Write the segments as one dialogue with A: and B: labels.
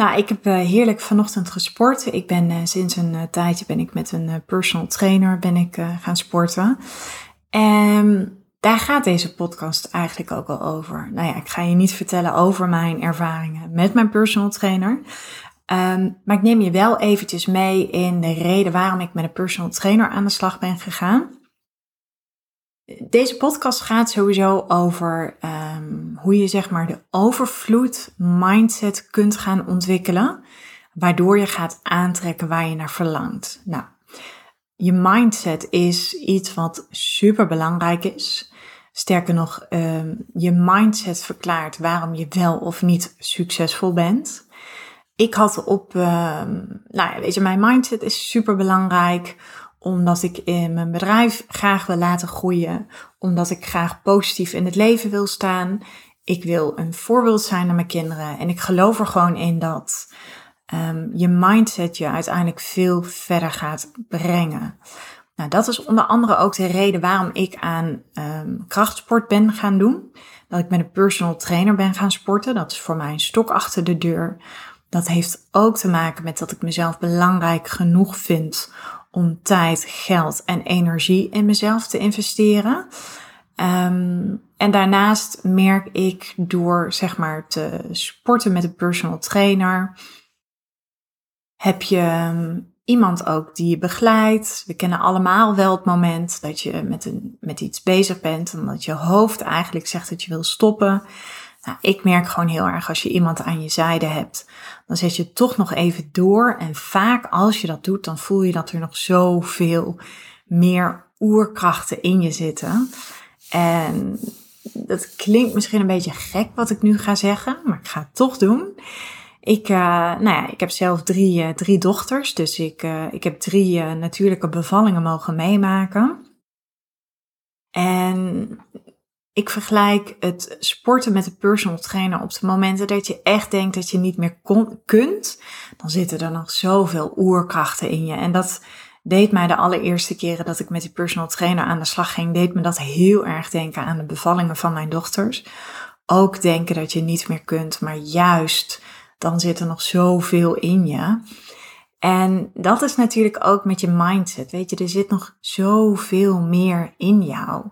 A: Nou, ik heb uh, heerlijk vanochtend gesport. Ik ben uh, sinds een uh, tijdje ben ik met een personal trainer ben ik gaan sporten. En daar gaat deze podcast eigenlijk ook al over. Nou ja, ik ga je niet vertellen over mijn ervaringen met mijn personal trainer. Um, maar ik neem je wel eventjes mee in de reden waarom ik met een personal trainer aan de slag ben gegaan. Deze podcast gaat sowieso over um, hoe je zeg maar de overvloed mindset kunt gaan ontwikkelen, waardoor je gaat aantrekken waar je naar verlangt. Nou, je mindset is iets wat super belangrijk is. Sterker nog, um, je mindset verklaart waarom je wel of niet succesvol bent. Ik had op, um, nou ja, weet je, mijn mindset is super belangrijk omdat ik in mijn bedrijf graag wil laten groeien, omdat ik graag positief in het leven wil staan. Ik wil een voorbeeld zijn naar mijn kinderen en ik geloof er gewoon in dat um, je mindset je uiteindelijk veel verder gaat brengen. Nou, dat is onder andere ook de reden waarom ik aan um, krachtsport ben gaan doen. Dat ik met een personal trainer ben gaan sporten. Dat is voor mij een stok achter de deur. Dat heeft ook te maken met dat ik mezelf belangrijk genoeg vind om tijd, geld en energie in mezelf te investeren. Um, en daarnaast merk ik door zeg maar te sporten met een personal trainer, heb je ehm, iemand ook die je begeleidt. We kennen allemaal wel het moment dat je met, een, met iets bezig bent en dat je hoofd eigenlijk zegt dat je wil stoppen. Nou, ik merk gewoon heel erg als je iemand aan je zijde hebt, dan zet je toch nog even door. En vaak als je dat doet, dan voel je dat er nog zoveel meer oerkrachten in je zitten. En dat klinkt misschien een beetje gek wat ik nu ga zeggen, maar ik ga het toch doen. Ik, uh, nou ja, ik heb zelf drie, uh, drie dochters, dus ik, uh, ik heb drie natuurlijke bevallingen mogen meemaken. En ik vergelijk het sporten met een personal trainer op de momenten dat je echt denkt dat je niet meer kon, kunt. Dan zitten er nog zoveel oerkrachten in je. En dat deed mij de allereerste keren dat ik met die personal trainer aan de slag ging, deed me dat heel erg denken aan de bevallingen van mijn dochters. Ook denken dat je niet meer kunt, maar juist dan zit er nog zoveel in je. En dat is natuurlijk ook met je mindset. Weet je, er zit nog zoveel meer in jou.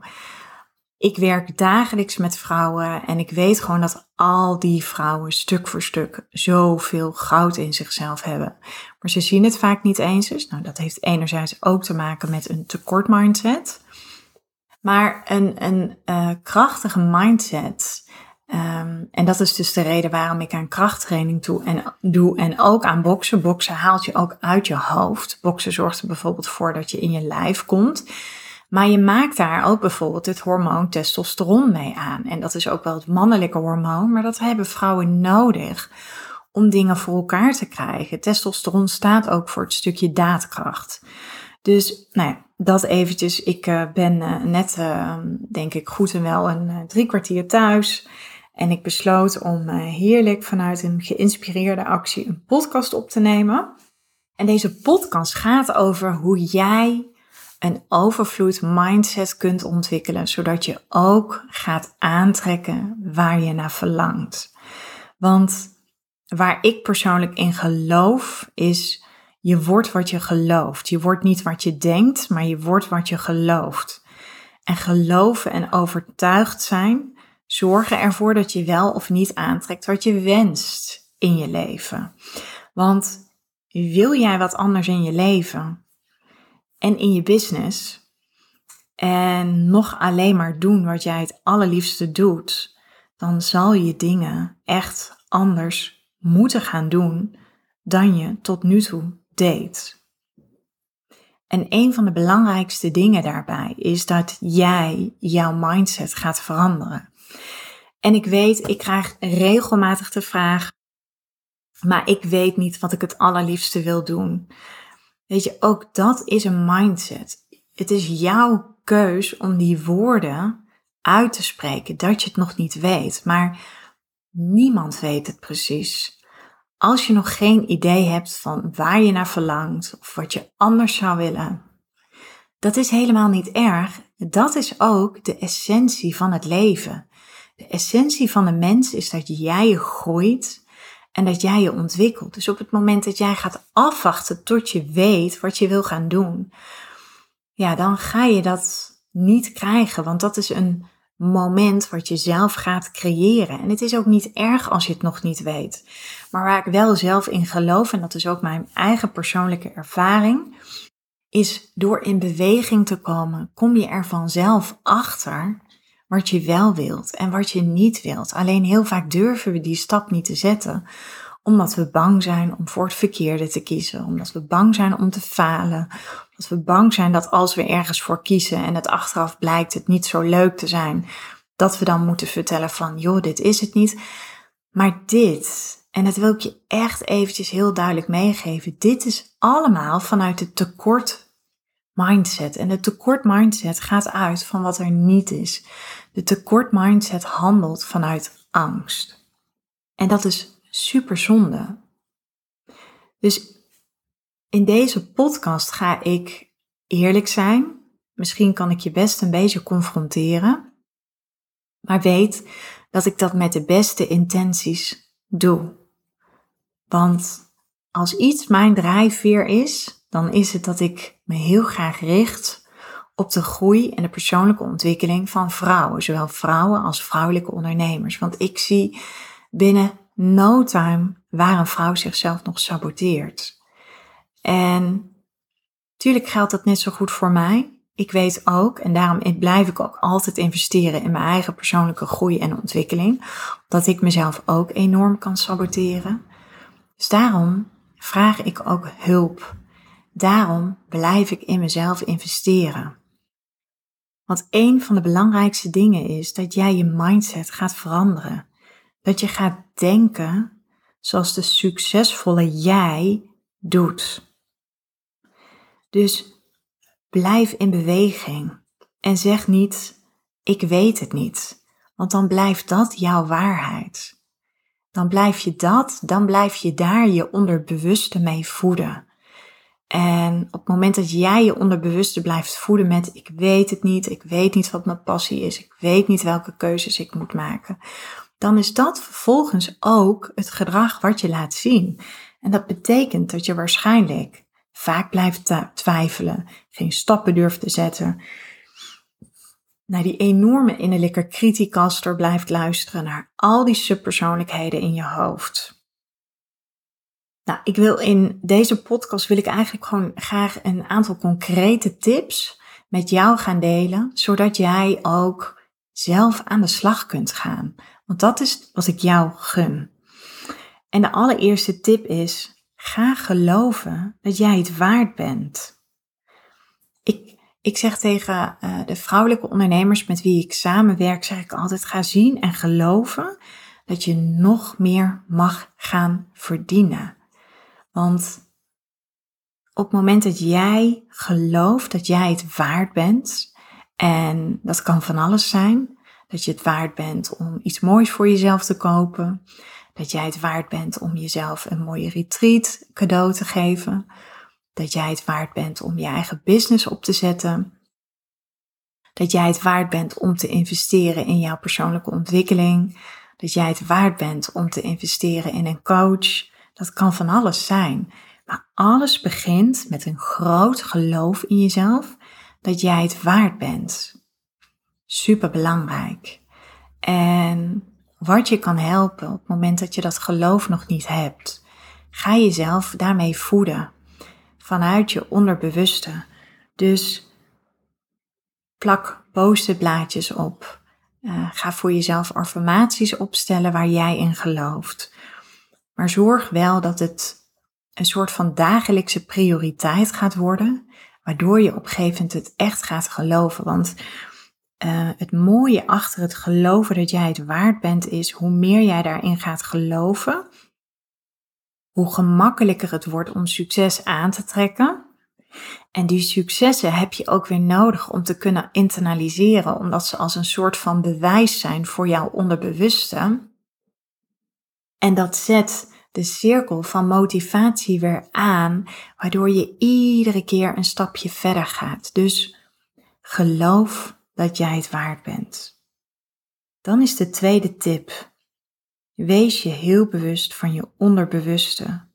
A: Ik werk dagelijks met vrouwen en ik weet gewoon dat al die vrouwen stuk voor stuk zoveel goud in zichzelf hebben. Maar ze zien het vaak niet eens. Dus nou, dat heeft enerzijds ook te maken met een tekort mindset. Maar een, een uh, krachtige mindset. Um, en dat is dus de reden waarom ik aan krachttraining toe en, doe en ook aan boksen. Boksen haalt je ook uit je hoofd. Boksen zorgt er bijvoorbeeld voor dat je in je lijf komt. Maar je maakt daar ook bijvoorbeeld het hormoon testosteron mee aan. En dat is ook wel het mannelijke hormoon, maar dat hebben vrouwen nodig om dingen voor elkaar te krijgen. Testosteron staat ook voor het stukje daadkracht. Dus, nou ja, dat eventjes. Ik uh, ben uh, net, uh, denk ik, goed en wel een drie kwartier thuis. En ik besloot om heerlijk vanuit een geïnspireerde actie een podcast op te nemen. En deze podcast gaat over hoe jij een overvloed mindset kunt ontwikkelen, zodat je ook gaat aantrekken waar je naar verlangt. Want waar ik persoonlijk in geloof is, je wordt wat je gelooft. Je wordt niet wat je denkt, maar je wordt wat je gelooft. En geloven en overtuigd zijn zorgen ervoor dat je wel of niet aantrekt wat je wenst in je leven. Want wil jij wat anders in je leven? En in je business. En nog alleen maar doen wat jij het allerliefste doet, dan zal je dingen echt anders moeten gaan doen dan je tot nu toe deed. En een van de belangrijkste dingen daarbij is dat jij jouw mindset gaat veranderen. En ik weet, ik krijg regelmatig de vraag: Maar ik weet niet wat ik het allerliefste wil doen. Weet je, ook dat is een mindset. Het is jouw keus om die woorden uit te spreken, dat je het nog niet weet. Maar niemand weet het precies. Als je nog geen idee hebt van waar je naar verlangt of wat je anders zou willen, dat is helemaal niet erg. Dat is ook de essentie van het leven. De essentie van de mens is dat jij groeit en dat jij je ontwikkelt. Dus op het moment dat jij gaat afwachten tot je weet wat je wil gaan doen, ja, dan ga je dat niet krijgen, want dat is een moment wat je zelf gaat creëren. En het is ook niet erg als je het nog niet weet. Maar waar ik wel zelf in geloof, en dat is ook mijn eigen persoonlijke ervaring, is door in beweging te komen, kom je er vanzelf achter wat je wel wilt en wat je niet wilt. Alleen heel vaak durven we die stap niet te zetten, omdat we bang zijn om voor het verkeerde te kiezen, omdat we bang zijn om te falen, omdat we bang zijn dat als we ergens voor kiezen en het achteraf blijkt het niet zo leuk te zijn, dat we dan moeten vertellen van, joh, dit is het niet. Maar dit, en dat wil ik je echt eventjes heel duidelijk meegeven, dit is allemaal vanuit het tekort mindset. En de tekort mindset gaat uit van wat er niet is. De tekort mindset handelt vanuit angst. En dat is super zonde. Dus in deze podcast ga ik eerlijk zijn. Misschien kan ik je best een beetje confronteren. Maar weet dat ik dat met de beste intenties doe. Want als iets mijn drijfveer is, dan is het dat ik me heel graag richt op de groei en de persoonlijke ontwikkeling van vrouwen, zowel vrouwen als vrouwelijke ondernemers. Want ik zie binnen no time waar een vrouw zichzelf nog saboteert. En natuurlijk geldt dat net zo goed voor mij. Ik weet ook, en daarom blijf ik ook altijd investeren in mijn eigen persoonlijke groei en ontwikkeling, dat ik mezelf ook enorm kan saboteren. Dus daarom vraag ik ook hulp. Daarom blijf ik in mezelf investeren. Want een van de belangrijkste dingen is dat jij je mindset gaat veranderen. Dat je gaat denken zoals de succesvolle jij doet. Dus blijf in beweging en zeg niet: ik weet het niet, want dan blijft dat jouw waarheid. Dan blijf je dat, dan blijf je daar je onderbewuste mee voeden. En op het moment dat jij je onderbewuste blijft voeden met ik weet het niet, ik weet niet wat mijn passie is, ik weet niet welke keuzes ik moet maken, dan is dat vervolgens ook het gedrag wat je laat zien. En dat betekent dat je waarschijnlijk vaak blijft twijfelen, geen stappen durft te zetten, naar die enorme innerlijke kritiekaster blijft luisteren, naar al die subpersoonlijkheden in je hoofd. Nou, ik wil in deze podcast wil ik eigenlijk gewoon graag een aantal concrete tips met jou gaan delen, zodat jij ook zelf aan de slag kunt gaan. Want dat is wat ik jou gun. En de allereerste tip is: ga geloven dat jij het waard bent. Ik, ik zeg tegen uh, de vrouwelijke ondernemers met wie ik samenwerk, zeg ik altijd: ga zien en geloven dat je nog meer mag gaan verdienen. Want op het moment dat jij gelooft dat jij het waard bent, en dat kan van alles zijn, dat je het waard bent om iets moois voor jezelf te kopen, dat jij het waard bent om jezelf een mooie retreat cadeau te geven, dat jij het waard bent om je eigen business op te zetten, dat jij het waard bent om te investeren in jouw persoonlijke ontwikkeling, dat jij het waard bent om te investeren in een coach, dat kan van alles zijn. Maar alles begint met een groot geloof in jezelf dat jij het waard bent. Super belangrijk. En wat je kan helpen op het moment dat je dat geloof nog niet hebt, ga jezelf daarmee voeden vanuit je onderbewuste. Dus plak post op. Uh, ga voor jezelf affirmaties opstellen waar jij in gelooft. Maar zorg wel dat het een soort van dagelijkse prioriteit gaat worden, waardoor je op gegeven het echt gaat geloven. Want uh, het mooie achter het geloven dat jij het waard bent is, hoe meer jij daarin gaat geloven, hoe gemakkelijker het wordt om succes aan te trekken. En die successen heb je ook weer nodig om te kunnen internaliseren, omdat ze als een soort van bewijs zijn voor jouw onderbewuste. En dat zet de cirkel van motivatie weer aan, waardoor je iedere keer een stapje verder gaat. Dus geloof dat jij het waard bent. Dan is de tweede tip. Wees je heel bewust van je onderbewuste.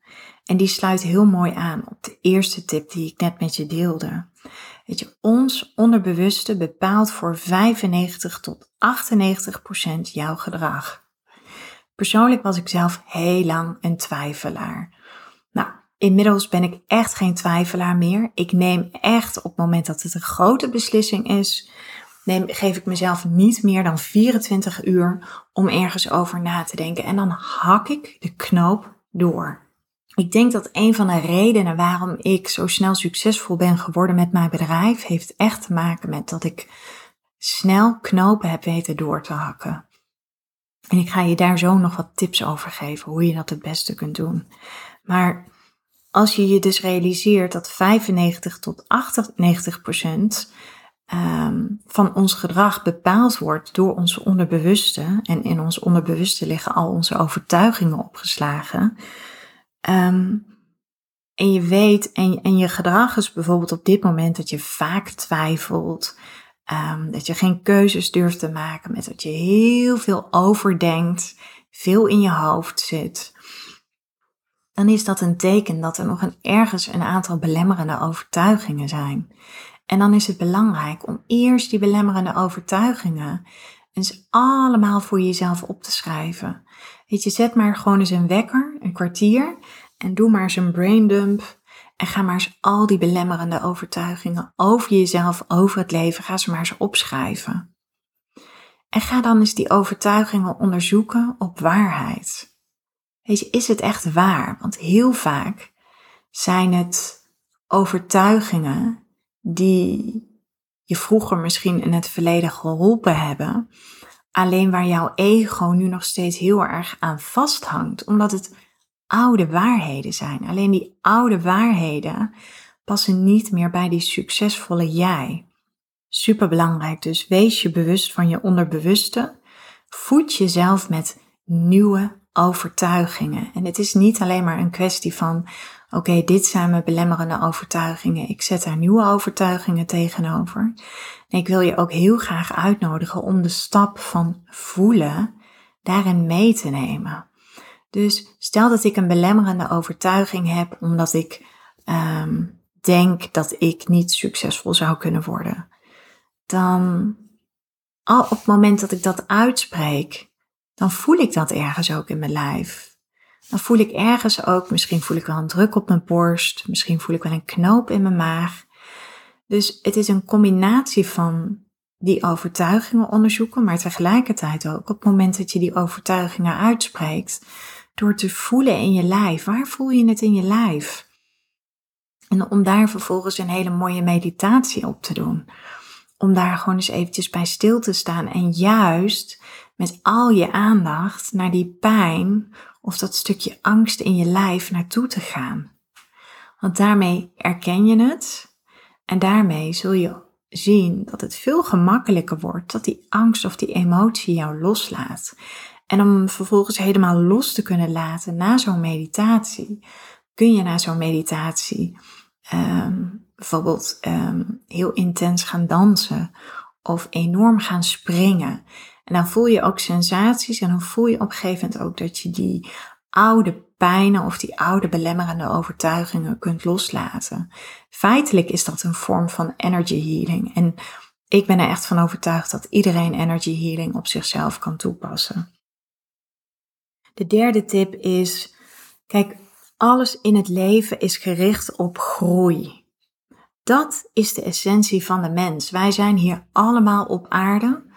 A: En die sluit heel mooi aan op de eerste tip die ik net met je deelde. Weet je, ons onderbewuste bepaalt voor 95 tot 98 procent jouw gedrag. Persoonlijk was ik zelf heel lang een twijfelaar. Nou, inmiddels ben ik echt geen twijfelaar meer. Ik neem echt op het moment dat het een grote beslissing is, neem, geef ik mezelf niet meer dan 24 uur om ergens over na te denken. En dan hak ik de knoop door. Ik denk dat een van de redenen waarom ik zo snel succesvol ben geworden met mijn bedrijf, heeft echt te maken met dat ik snel knopen heb weten door te hakken. En ik ga je daar zo nog wat tips over geven, hoe je dat het beste kunt doen. Maar als je je dus realiseert dat 95 tot 98 procent Ehm, van ons gedrag bepaald wordt door onze onderbewuste. En in ons onderbewuste liggen al onze overtuigingen opgeslagen. Ehm, en je weet, en, en je gedrag is bijvoorbeeld op dit moment dat je vaak twijfelt. Um, dat je geen keuzes durft te maken, met dat je heel veel overdenkt, veel in je hoofd zit. Dan is dat een teken dat er nog een, ergens een aantal belemmerende overtuigingen zijn. En dan is het belangrijk om eerst die belemmerende overtuigingen eens allemaal voor jezelf op te schrijven. Weet je, zet maar gewoon eens een wekker, een kwartier, en doe maar eens een braindump. En ga maar eens al die belemmerende overtuigingen over jezelf, over het leven, ga ze maar eens opschrijven. En ga dan eens die overtuigingen onderzoeken op waarheid. Weet je, is het echt waar? Want heel vaak zijn het overtuigingen die je vroeger misschien in het verleden geholpen hebben. Alleen waar jouw ego nu nog steeds heel erg aan vasthangt, omdat het oude waarheden zijn. Alleen die oude waarheden passen niet meer bij die succesvolle jij. Super belangrijk dus, wees je bewust van je onderbewuste. Voed jezelf met nieuwe overtuigingen. En het is niet alleen maar een kwestie van oké, dit zijn mijn belemmerende overtuigingen. Ik zet daar nieuwe overtuigingen tegenover. En ik wil je ook heel graag uitnodigen om de stap van voelen daarin mee te nemen. Dus stel dat ik een belemmerende overtuiging heb omdat ik um, denk dat ik niet succesvol zou kunnen worden. Dan al op het moment dat ik dat uitspreek, dan voel ik dat ergens ook in mijn lijf dan voel ik ergens ook, misschien voel ik wel een druk op mijn borst, misschien voel ik wel een knoop in mijn maag. Dus het is een combinatie van die overtuigingen onderzoeken, maar tegelijkertijd ook op het moment dat je die overtuigingen uitspreekt, door te voelen in je lijf. Waar voel je het in je lijf? En om daar vervolgens een hele mooie meditatie op te doen. Om daar gewoon eens eventjes bij stil te staan en juist met al je aandacht naar die pijn of dat stukje angst in je lijf naartoe te gaan. Want daarmee erken je het en daarmee zul je zien dat het veel gemakkelijker wordt dat die angst of die emotie jou loslaat. En om vervolgens helemaal los te kunnen laten na zo'n meditatie, kun je na zo'n meditatie um, bijvoorbeeld um, heel intens gaan dansen of enorm gaan springen. En dan voel je ook sensaties en dan voel je op een gegeven moment ook dat je die oude pijnen of die oude belemmerende overtuigingen kunt loslaten. Feitelijk is dat een vorm van energy healing. En ik ben er echt van overtuigd dat iedereen energy healing op zichzelf kan toepassen. De derde tip is, kijk, alles in het leven is gericht op groei. Dat is de essentie van de mens. Wij zijn hier allemaal op aarde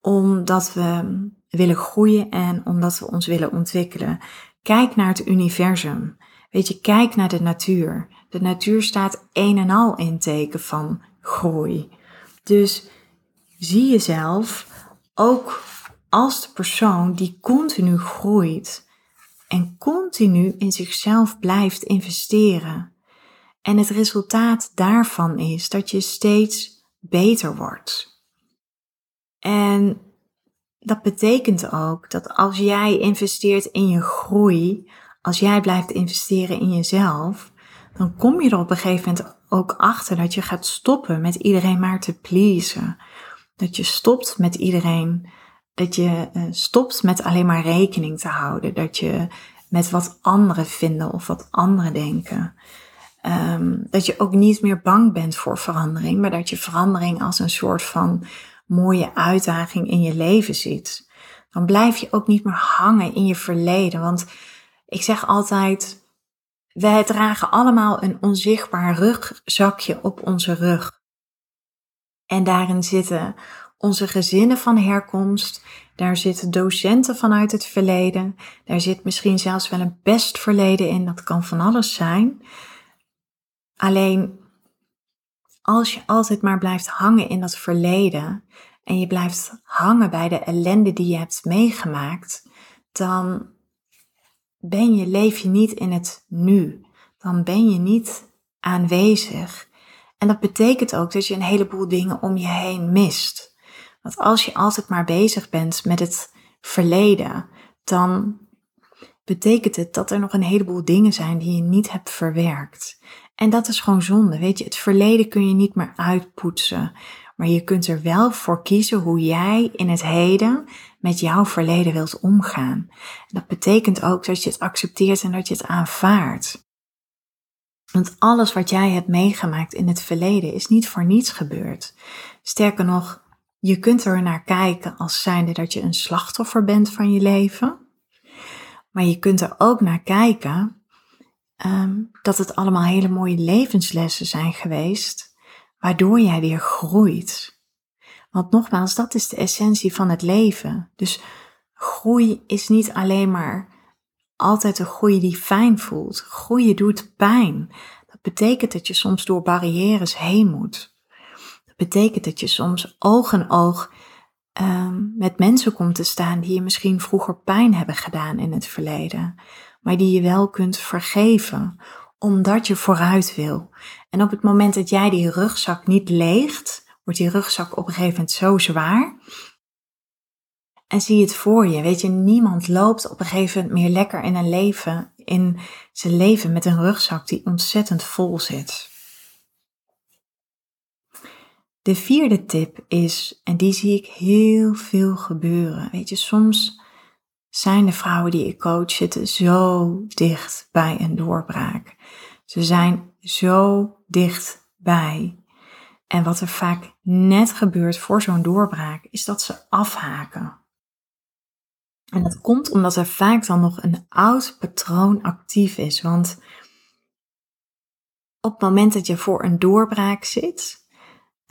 A: omdat we willen groeien en omdat we ons willen ontwikkelen. Kijk naar het universum. Weet je, kijk naar de natuur. De natuur staat een en al in teken van groei. Dus zie jezelf ook als de persoon die continu groeit. en continu in zichzelf blijft investeren. En het resultaat daarvan is dat je steeds beter wordt. En dat betekent ook dat als jij investeert in je groei, als jij blijft investeren in jezelf, dan kom je er op een gegeven moment ook achter dat je gaat stoppen met iedereen maar te pleasen. Dat je stopt met iedereen, dat je uh, stopt met alleen maar rekening te houden. Dat je met wat anderen vinden of wat anderen denken. Um, dat je ook niet meer bang bent voor verandering, maar dat je verandering als een soort van mooie uitdaging in je leven ziet. Dan blijf je ook niet meer hangen in je verleden. Want ik zeg altijd, wij dragen allemaal een onzichtbaar rugzakje op onze rug. En daarin zitten onze gezinnen van herkomst, daar zitten docenten vanuit het verleden, daar zit misschien zelfs wel een best verleden in, dat kan van alles zijn. Alleen als je altijd maar blijft hangen in dat verleden en je blijft hangen bij de ellende die je hebt meegemaakt, dan ben je, leef je niet in het nu. Dan ben je niet aanwezig. En dat betekent ook dat je een heleboel dingen om je heen mist. Want als je altijd maar bezig bent met het verleden, dan betekent het dat er nog een heleboel dingen zijn die je niet hebt verwerkt. En dat is gewoon zonde. Weet je, het verleden kun je niet meer uitpoetsen. Maar je kunt er wel voor kiezen hoe jij in het heden met jouw verleden wilt omgaan. En dat betekent ook dat je het accepteert en dat je het aanvaardt. Want alles wat jij hebt meegemaakt in het verleden is niet voor niets gebeurd. Sterker nog, je kunt er naar kijken als zijnde dat je een slachtoffer bent van je leven. Maar je kunt er ook naar kijken um, dat het allemaal hele mooie levenslessen zijn geweest, waardoor jij weer groeit. Want nogmaals, dat is de essentie van het leven. Dus groei is niet alleen maar altijd een groei die fijn voelt. Groeien doet pijn. Dat betekent dat je soms door barrières heen moet. Betekent dat je soms oog in oog um, met mensen komt te staan die je misschien vroeger pijn hebben gedaan in het verleden maar die je wel kunt vergeven, omdat je vooruit wil. En op het moment dat jij die rugzak niet leegt, wordt die rugzak op een gegeven moment zo zwaar. En zie het voor je, weet je, niemand loopt op een gegeven moment meer lekker in een leven, in zijn leven met een rugzak die ontzettend vol zit. De vierde tip is, en die zie ik heel veel gebeuren. Weet je, soms zijn de vrouwen die ik coach zitten zo dicht bij een doorbraak. Ze zijn zo dichtbij. En wat er vaak net gebeurt voor zo'n doorbraak, is dat ze afhaken. En dat komt omdat er vaak dan nog een oud patroon actief is. Want op het moment dat je voor een doorbraak zit,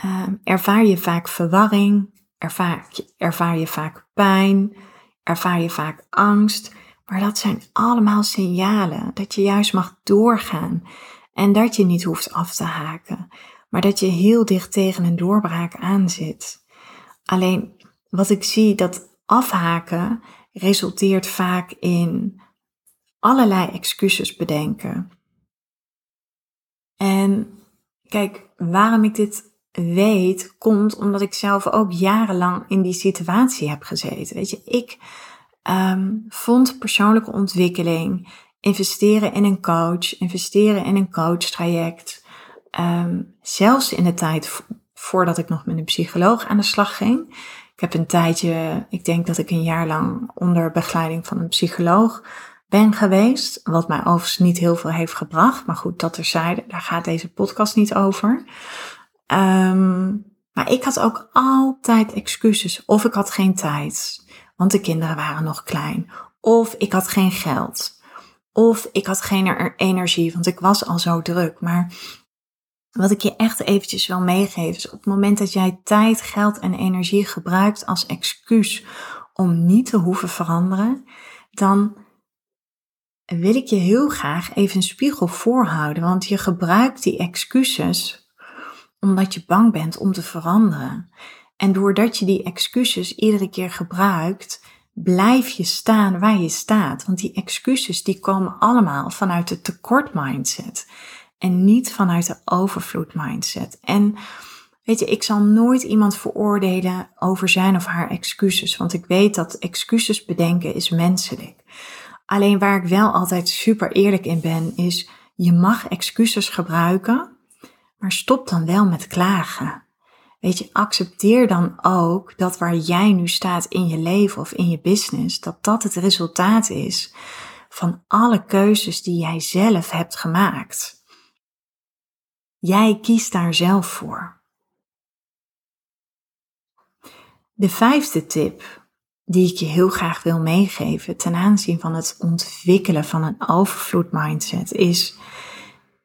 A: uh, ervaar je vaak verwarring, ervaar, ervaar je vaak pijn, ervaar je vaak angst, maar dat zijn allemaal signalen dat je juist mag doorgaan en dat je niet hoeft af te haken, maar dat je heel dicht tegen een doorbraak aan zit. Alleen wat ik zie dat afhaken resulteert vaak in allerlei excuses bedenken. En kijk, waarom ik dit weet, komt omdat ik zelf ook jarenlang in die situatie heb gezeten. Weet je, ik um, vond persoonlijke ontwikkeling, investeren in een coach, investeren in een coachtraject, um, zelfs in de tijd voordat ik nog met een psycholoog aan de slag ging. Ik heb een tijdje, ik denk dat ik een jaar lang onder begeleiding van een psycholoog ben geweest. Wat mij overigens niet heel veel heeft gebracht. Maar goed, dat terzijde, daar gaat deze podcast niet over. Um, maar ik had ook altijd excuses. Of ik had geen tijd, want de kinderen waren nog klein. Of ik had geen geld. Of ik had geen energie, want ik was al zo druk. Maar wat ik je echt eventjes wil meegeven is op het moment dat jij tijd, geld en energie gebruikt als excuus om niet te hoeven veranderen, dan wil ik je heel graag even een spiegel voorhouden. Want je gebruikt die excuses omdat je bang bent om te veranderen. En doordat je die excuses iedere keer gebruikt, blijf je staan waar je staat. Want die excuses die komen allemaal vanuit de tekort mindset. En niet vanuit de overvloed mindset. En weet je, ik zal nooit iemand veroordelen over zijn of haar excuses. Want ik weet dat excuses bedenken is menselijk. Alleen waar ik wel altijd super eerlijk in ben, is je mag excuses gebruiken, maar stop dan wel met klagen. Weet je, accepteer dan ook dat waar jij nu staat in je leven of in je business, dat dat het resultaat is van alle keuzes die jij zelf hebt gemaakt. Jij kiest daar zelf voor. De vijfde tip die ik je heel graag wil meegeven ten aanzien van het ontwikkelen van een overvloed mindset is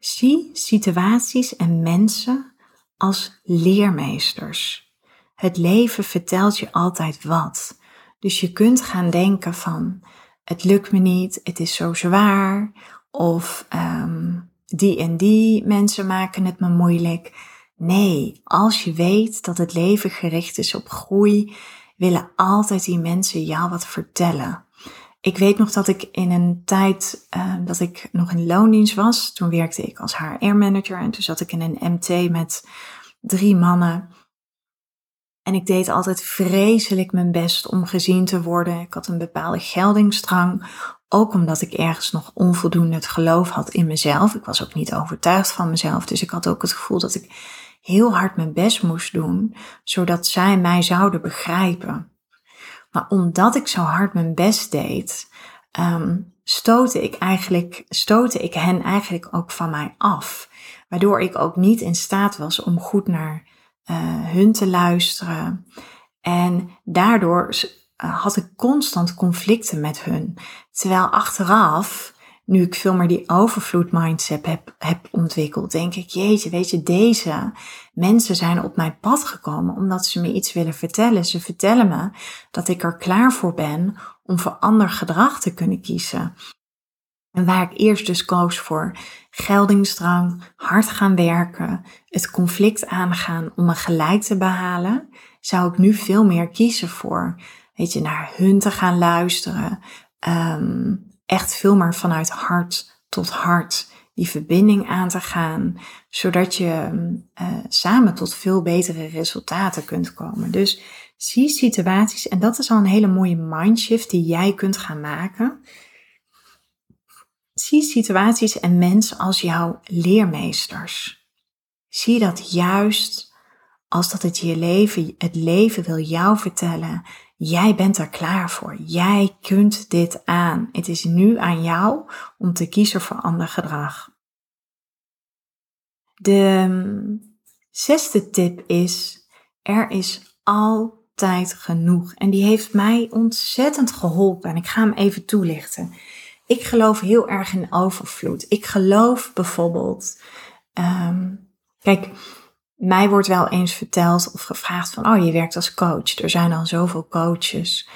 A: zie situaties en mensen als leermeesters. Het leven vertelt je altijd wat. Dus je kunt gaan denken van het lukt me niet, het is zo zwaar of um, die en die mensen maken het me moeilijk. Nee, als je weet dat het leven gericht is op groei, willen altijd die mensen jou wat vertellen. Ik weet nog dat ik in een tijd uh, dat ik nog in loondienst was, toen werkte ik als HR-manager en toen zat ik in een MT met drie mannen. En ik deed altijd vreselijk mijn best om gezien te worden. Ik had een bepaalde geldingsdrang, ook omdat ik ergens nog onvoldoende het geloof had in mezelf. Ik was ook niet overtuigd van mezelf, dus ik had ook het gevoel dat ik heel hard mijn best moest doen, zodat zij mij zouden begrijpen. Maar omdat ik zo hard mijn best deed, um, stootte ik eigenlijk, stootte ik hen eigenlijk ook van mij af. Waardoor ik ook niet in staat was om goed naar uh, hun te luisteren. En daardoor uh, had ik constant conflicten met hun. Terwijl achteraf nu ik veel meer die overvloed mindset heb, heb ontwikkeld, denk ik, jeetje, weet je, deze mensen zijn op mijn pad gekomen omdat ze me iets willen vertellen. Ze vertellen me dat ik er klaar voor ben om voor ander gedrag te kunnen kiezen. En waar ik eerst dus koos voor geldingsdrang, hard gaan werken, het conflict aangaan om me gelijk te behalen, zou ik nu veel meer kiezen voor, weet je, naar hun te gaan luisteren, um, echt veel meer vanuit hart tot hart die verbinding aan te gaan, zodat je uh, samen tot veel betere resultaten kunt komen. Dus zie situaties, en dat is al een hele mooie mindshift die jij kunt gaan maken. Zie situaties en mensen als jouw leermeesters. Zie dat juist als dat het je leven, het leven wil jou vertellen Jij bent er klaar voor. Jij kunt dit aan. Het is nu aan jou om te kiezen voor ander gedrag. De mm, zesde tip is: er is altijd genoeg. En die heeft mij ontzettend geholpen. En ik ga hem even toelichten. Ik geloof heel erg in overvloed. Ik geloof bijvoorbeeld. Um, kijk, mij wordt wel eens verteld of gevraagd van, oh, je werkt als coach. Er zijn al zoveel coaches.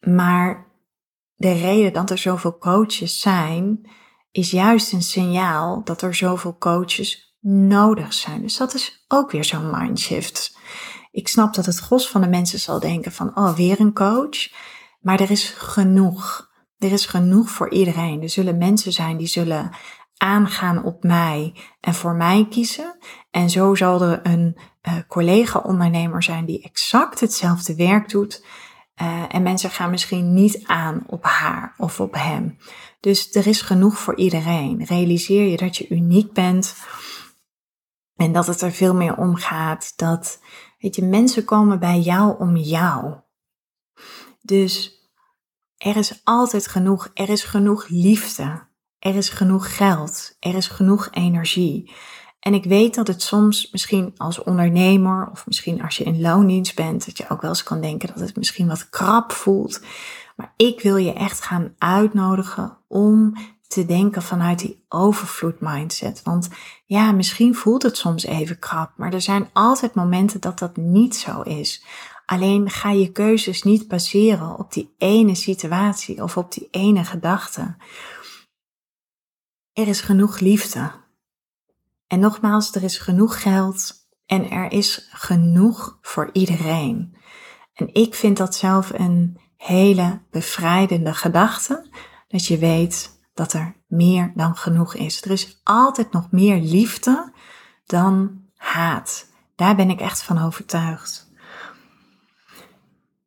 A: Maar de reden dat er zoveel coaches zijn, is juist een signaal dat er zoveel coaches nodig zijn. Dus dat is ook weer zo'n mindshift. Ik snap dat het gros van de mensen zal denken van, oh, weer een coach. Maar er is genoeg. Er is genoeg voor iedereen. Er zullen mensen zijn die zullen aangaan op mij en voor mij kiezen. En zo zal er een uh, collega-ondernemer zijn die exact hetzelfde werk doet. Uh, en mensen gaan misschien niet aan op haar of op hem. Dus er is genoeg voor iedereen. Realiseer je dat je uniek bent. En dat het er veel meer om gaat. Dat, weet je, mensen komen bij jou om jou. Dus er is altijd genoeg. Er is genoeg liefde. Er is genoeg geld. Er is genoeg energie. En ik weet dat het soms misschien als ondernemer of misschien als je in loondienst bent, dat je ook wel eens kan denken dat het misschien wat krap voelt. Maar ik wil je echt gaan uitnodigen om te denken vanuit die overvloed mindset. Want ja, misschien voelt het soms even krap, maar er zijn altijd momenten dat dat niet zo is. Alleen ga je keuzes niet baseren op die ene situatie of op die ene gedachte. Er is genoeg liefde. En nogmaals, er is genoeg geld en er is genoeg voor iedereen. En ik vind dat zelf een hele bevrijdende gedachte. Dat je weet dat er meer dan genoeg is. Er is altijd nog meer liefde dan haat. Daar ben ik echt van overtuigd.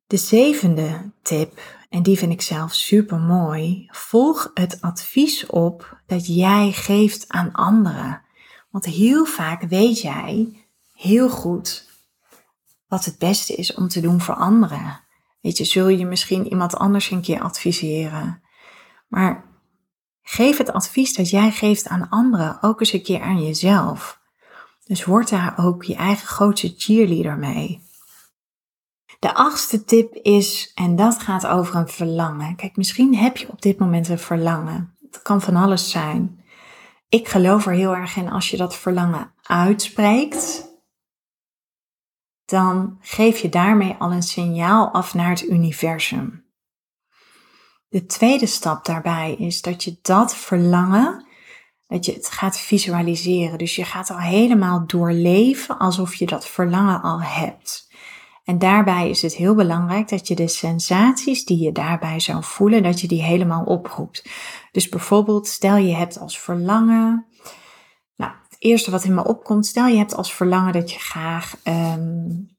A: De zevende tip, en die vind ik zelf super mooi. Volg het advies op dat jij geeft aan anderen. Want heel vaak weet jij heel goed wat het beste is om te doen voor anderen. Weet je, zul je misschien iemand anders een keer adviseren. Maar geef het advies dat jij geeft aan anderen ook eens een keer aan jezelf. Dus word daar ook je eigen grootste cheerleader mee. De achtste tip is, en dat gaat over een verlangen. Kijk, misschien heb je op dit moment een verlangen. Het kan van alles zijn. Ik geloof er heel erg in als je dat verlangen uitspreekt, dan geef je daarmee al een signaal af naar het universum. De tweede stap daarbij is dat je dat verlangen, dat je het gaat visualiseren. Dus je gaat al helemaal doorleven alsof je dat verlangen al hebt. En daarbij is het heel belangrijk dat je de sensaties die je daarbij zou voelen, dat je die helemaal oproept. Dus bijvoorbeeld, stel je hebt als verlangen. Nou, het eerste wat in me opkomt, stel je hebt als verlangen dat je graag um,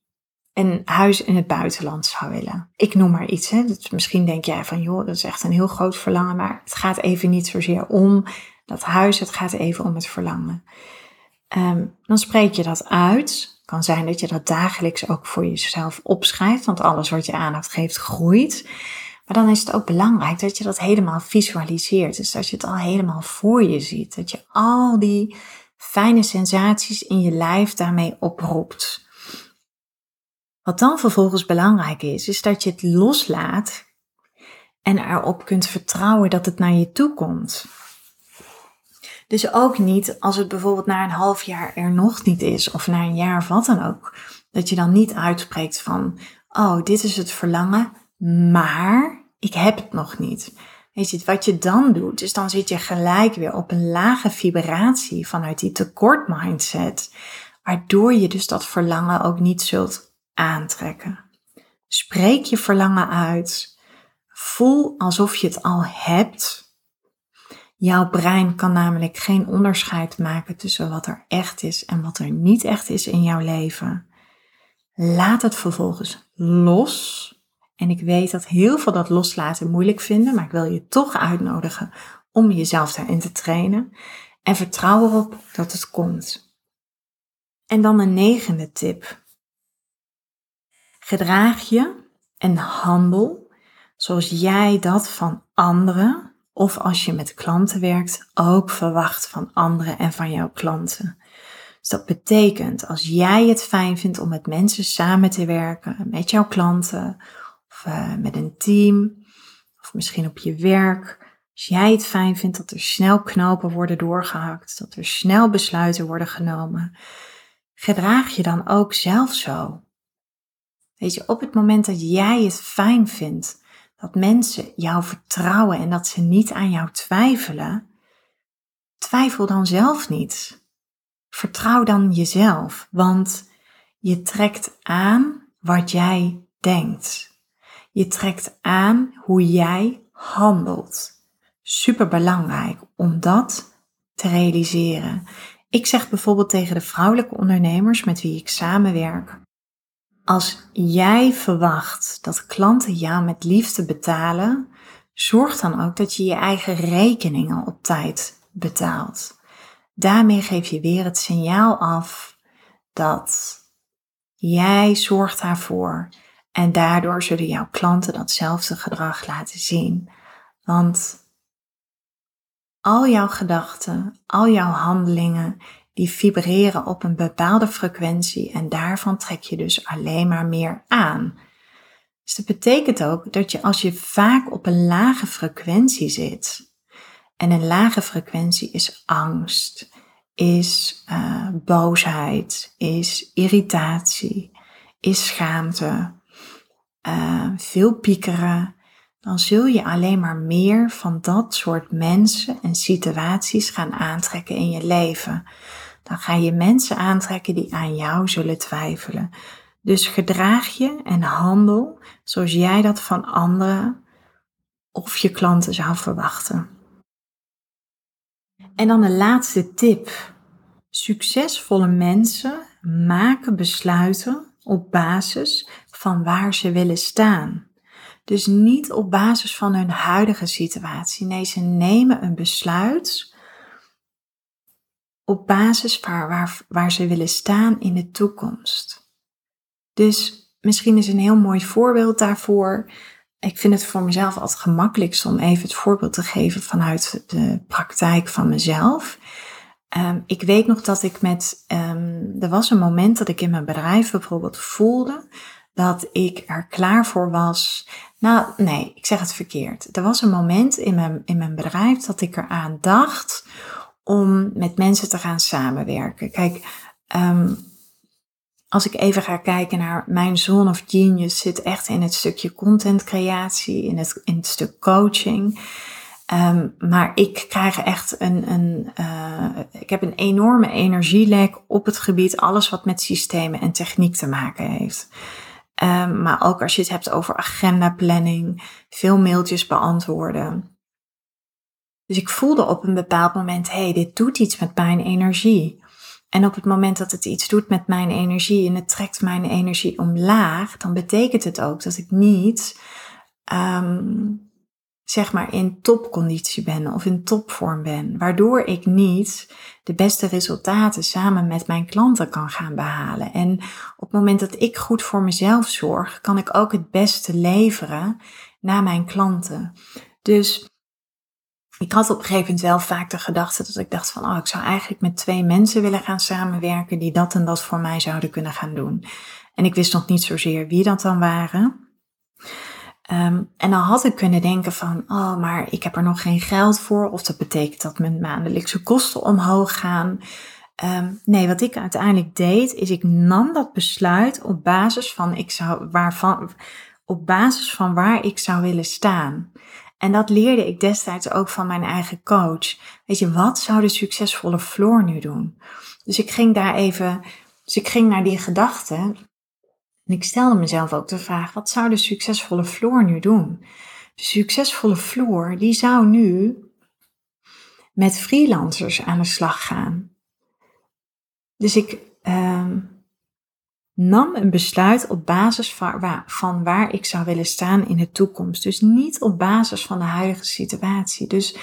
A: een huis in het buitenland zou willen. Ik noem maar iets. Hè. Misschien denk jij van, joh, dat is echt een heel groot verlangen, maar het gaat even niet zozeer om dat huis, het gaat even om het verlangen. Um, dan spreek je dat uit kan zijn dat je dat dagelijks ook voor jezelf opschrijft, want alles wat je aandacht geeft groeit. Maar dan is het ook belangrijk dat je dat helemaal visualiseert. Dus dat je het al helemaal voor je ziet. Dat je al die fijne sensaties in je lijf daarmee oproept. Wat dan vervolgens belangrijk is, is dat je het loslaat en erop kunt vertrouwen dat het naar je toe komt. Dus ook niet als het bijvoorbeeld na een half jaar er nog niet is, of na een jaar of wat dan ook. Dat je dan niet uitspreekt van, oh, dit is het verlangen, maar ik heb het nog niet. Weet je, wat je dan doet, is dan zit je gelijk weer op een lage vibratie vanuit die tekort mindset, waardoor je dus dat verlangen ook niet zult aantrekken. Spreek je verlangen uit. Voel alsof je het al hebt Jouw brein kan namelijk geen onderscheid maken tussen wat er echt is en wat er niet echt is in jouw leven. Laat het vervolgens los. En ik weet dat heel veel dat loslaten moeilijk vinden, maar ik wil je toch uitnodigen om jezelf daarin te trainen. En vertrouw erop dat het komt. En dan een negende tip. Gedraag je en handel zoals jij dat van anderen of als je met klanten werkt, ook verwacht van anderen en van jouw klanten. Dus dat betekent, als jij het fijn vindt om met mensen samen te werken, met jouw klanten, of uh, met een team, of misschien op je werk, als jij het fijn vindt dat er snel knopen worden doorgehakt, dat er snel besluiten worden genomen, gedraag je dan ook zelf zo. Weet je, op het moment dat jij het fijn vindt dat mensen jou vertrouwen en dat ze niet aan jou twijfelen, twijfel dan zelf niet. Vertrouw dan jezelf, want je trekt aan wat jij denkt. Je trekt aan hoe jij handelt. Super belangrijk om dat te realiseren. Ik zeg bijvoorbeeld tegen de vrouwelijke ondernemers met wie ik samenwerk: als jij verwacht dat klanten jou met liefde betalen, zorg dan ook dat je je eigen rekeningen op tijd betaalt. Daarmee geef je weer het signaal af dat jij zorgt daarvoor en daardoor zullen jouw klanten datzelfde gedrag laten zien. Want al jouw gedachten, al jouw handelingen, die vibreren op een bepaalde frequentie en daarvan trek je dus alleen maar meer aan. Dus dat betekent ook dat je als je vaak op een lage frequentie zit, en een lage frequentie is angst, is uh, boosheid, is irritatie, is schaamte, uh, veel piekeren, dan zul je alleen maar meer van dat soort mensen en situaties gaan aantrekken in je leven dan ga je mensen aantrekken die aan jou zullen twijfelen. Dus gedraag je en handel zoals jij dat van anderen of je klanten zou verwachten. En dan de laatste tip. Succesvolle mensen maken besluiten op basis van waar ze willen staan. Dus niet op basis van hun huidige situatie. Nee, ze nemen een besluit op basis waar, waar ze willen staan in de toekomst. Dus misschien is een heel mooi voorbeeld daarvoor. Ik vind het voor mezelf altijd gemakkelijkst om even het voorbeeld te geven vanuit de praktijk van mezelf. Um, ik weet nog dat ik met, um, er was een moment dat ik in mijn bedrijf bijvoorbeeld voelde dat ik er klaar voor was. Nou, nee, ik zeg het verkeerd. Er was een moment in mijn, in mijn bedrijf dat ik eraan dacht om met mensen te gaan samenwerken. Kijk, um, als ik even ga kijken naar mijn zone of genius, zit echt in het stukje content creatie, in het, in het stuk coaching. Um, maar ik krijg echt een, een uh, ik heb een enorme energielek op het gebied, alles wat met systemen en techniek te maken heeft. Um, maar ook als je het hebt over agenda planning, veel mailtjes beantwoorden. Dus ik voelde op een bepaald moment, hé, hey, dit doet iets met mijn energie. En op het moment dat het iets doet met mijn energie en het trekt mijn energie omlaag, dan betekent het ook dat ik niet, um, zeg maar, in topconditie ben of in topvorm ben. Waardoor ik niet de beste resultaten samen met mijn klanten kan gaan behalen. En op het moment dat ik goed voor mezelf zorg, kan ik ook het beste leveren naar mijn klanten. Dus ik had op een gegeven moment wel vaak de gedachte dat ik dacht van, oh, ik zou eigenlijk met twee mensen willen gaan samenwerken die dat en dat voor mij zouden kunnen gaan doen. En ik wist nog niet zozeer wie dat dan waren. Um, en dan had ik kunnen denken van, oh, maar ik heb er nog geen geld voor. Of dat betekent dat mijn maandelijkse kosten omhoog gaan. Um, nee, wat ik uiteindelijk deed, is ik nam dat besluit op basis van, ik zou, waarvan, op basis van waar ik zou willen staan. En dat leerde ik destijds ook van mijn eigen coach. Weet je, wat zou de succesvolle Floor nu doen? Dus ik ging daar even, dus ik ging naar die gedachten. En ik stelde mezelf ook de vraag, wat zou de succesvolle Floor nu doen? De succesvolle Floor, die zou nu met freelancers aan de slag gaan. Dus ik, um, nam een besluit op basis van waar, van waar ik zou willen staan in de toekomst. Dus niet op basis van de huidige situatie. Dus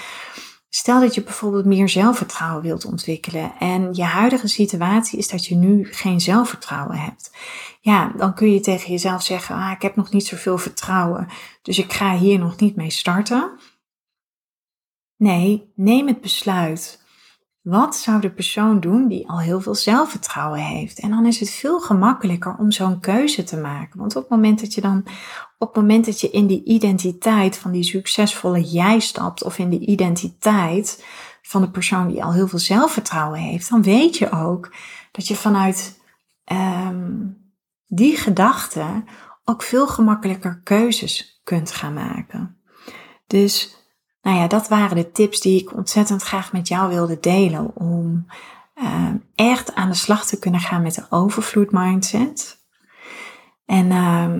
A: stel dat je bijvoorbeeld meer zelfvertrouwen wilt ontwikkelen en je huidige situatie is dat je nu geen zelfvertrouwen hebt. Ja, dan kun je tegen jezelf zeggen, ah, ik heb nog niet zoveel vertrouwen, dus ik ga hier nog niet mee starten. Nee, neem het besluit wat zou de persoon doen die al heel veel zelfvertrouwen heeft? En dan is het veel gemakkelijker om zo'n keuze te maken. Want op het moment dat je dan, op het moment dat je in die identiteit van die succesvolle jij stapt, of in die identiteit van de persoon die al heel veel zelfvertrouwen heeft, dan weet je ook dat je vanuit um, die gedachte ook veel gemakkelijker keuzes kunt gaan maken. Dus nou ja, dat waren de tips die ik ontzettend graag met jou wilde delen om uh, echt aan de slag te kunnen gaan met de overvloed mindset. En uh,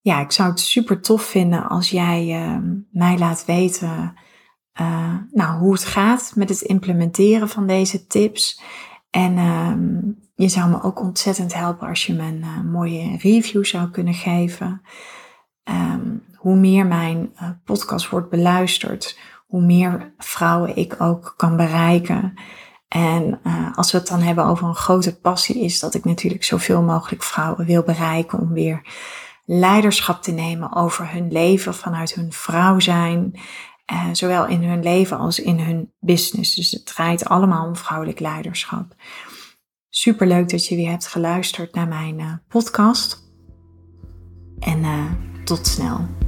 A: ja, ik zou het super tof vinden als jij uh, mij laat weten uh, nou, hoe het gaat met het implementeren van deze tips. En ehm, je zou me ook ontzettend helpen als je me een mooie review zou kunnen geven. Hoe meer mijn uh, podcast wordt beluisterd, hoe meer vrouwen ik ook kan bereiken. En uh, als we het dan hebben over een grote passie, is dat ik natuurlijk zoveel mogelijk vrouwen wil bereiken om weer leiderschap te nemen over hun leven vanuit hun vrouw zijn. Uh, zowel in hun leven als in hun business. Dus het draait allemaal om vrouwelijk leiderschap. Super leuk dat je weer hebt geluisterd naar mijn podcast. En tot snel.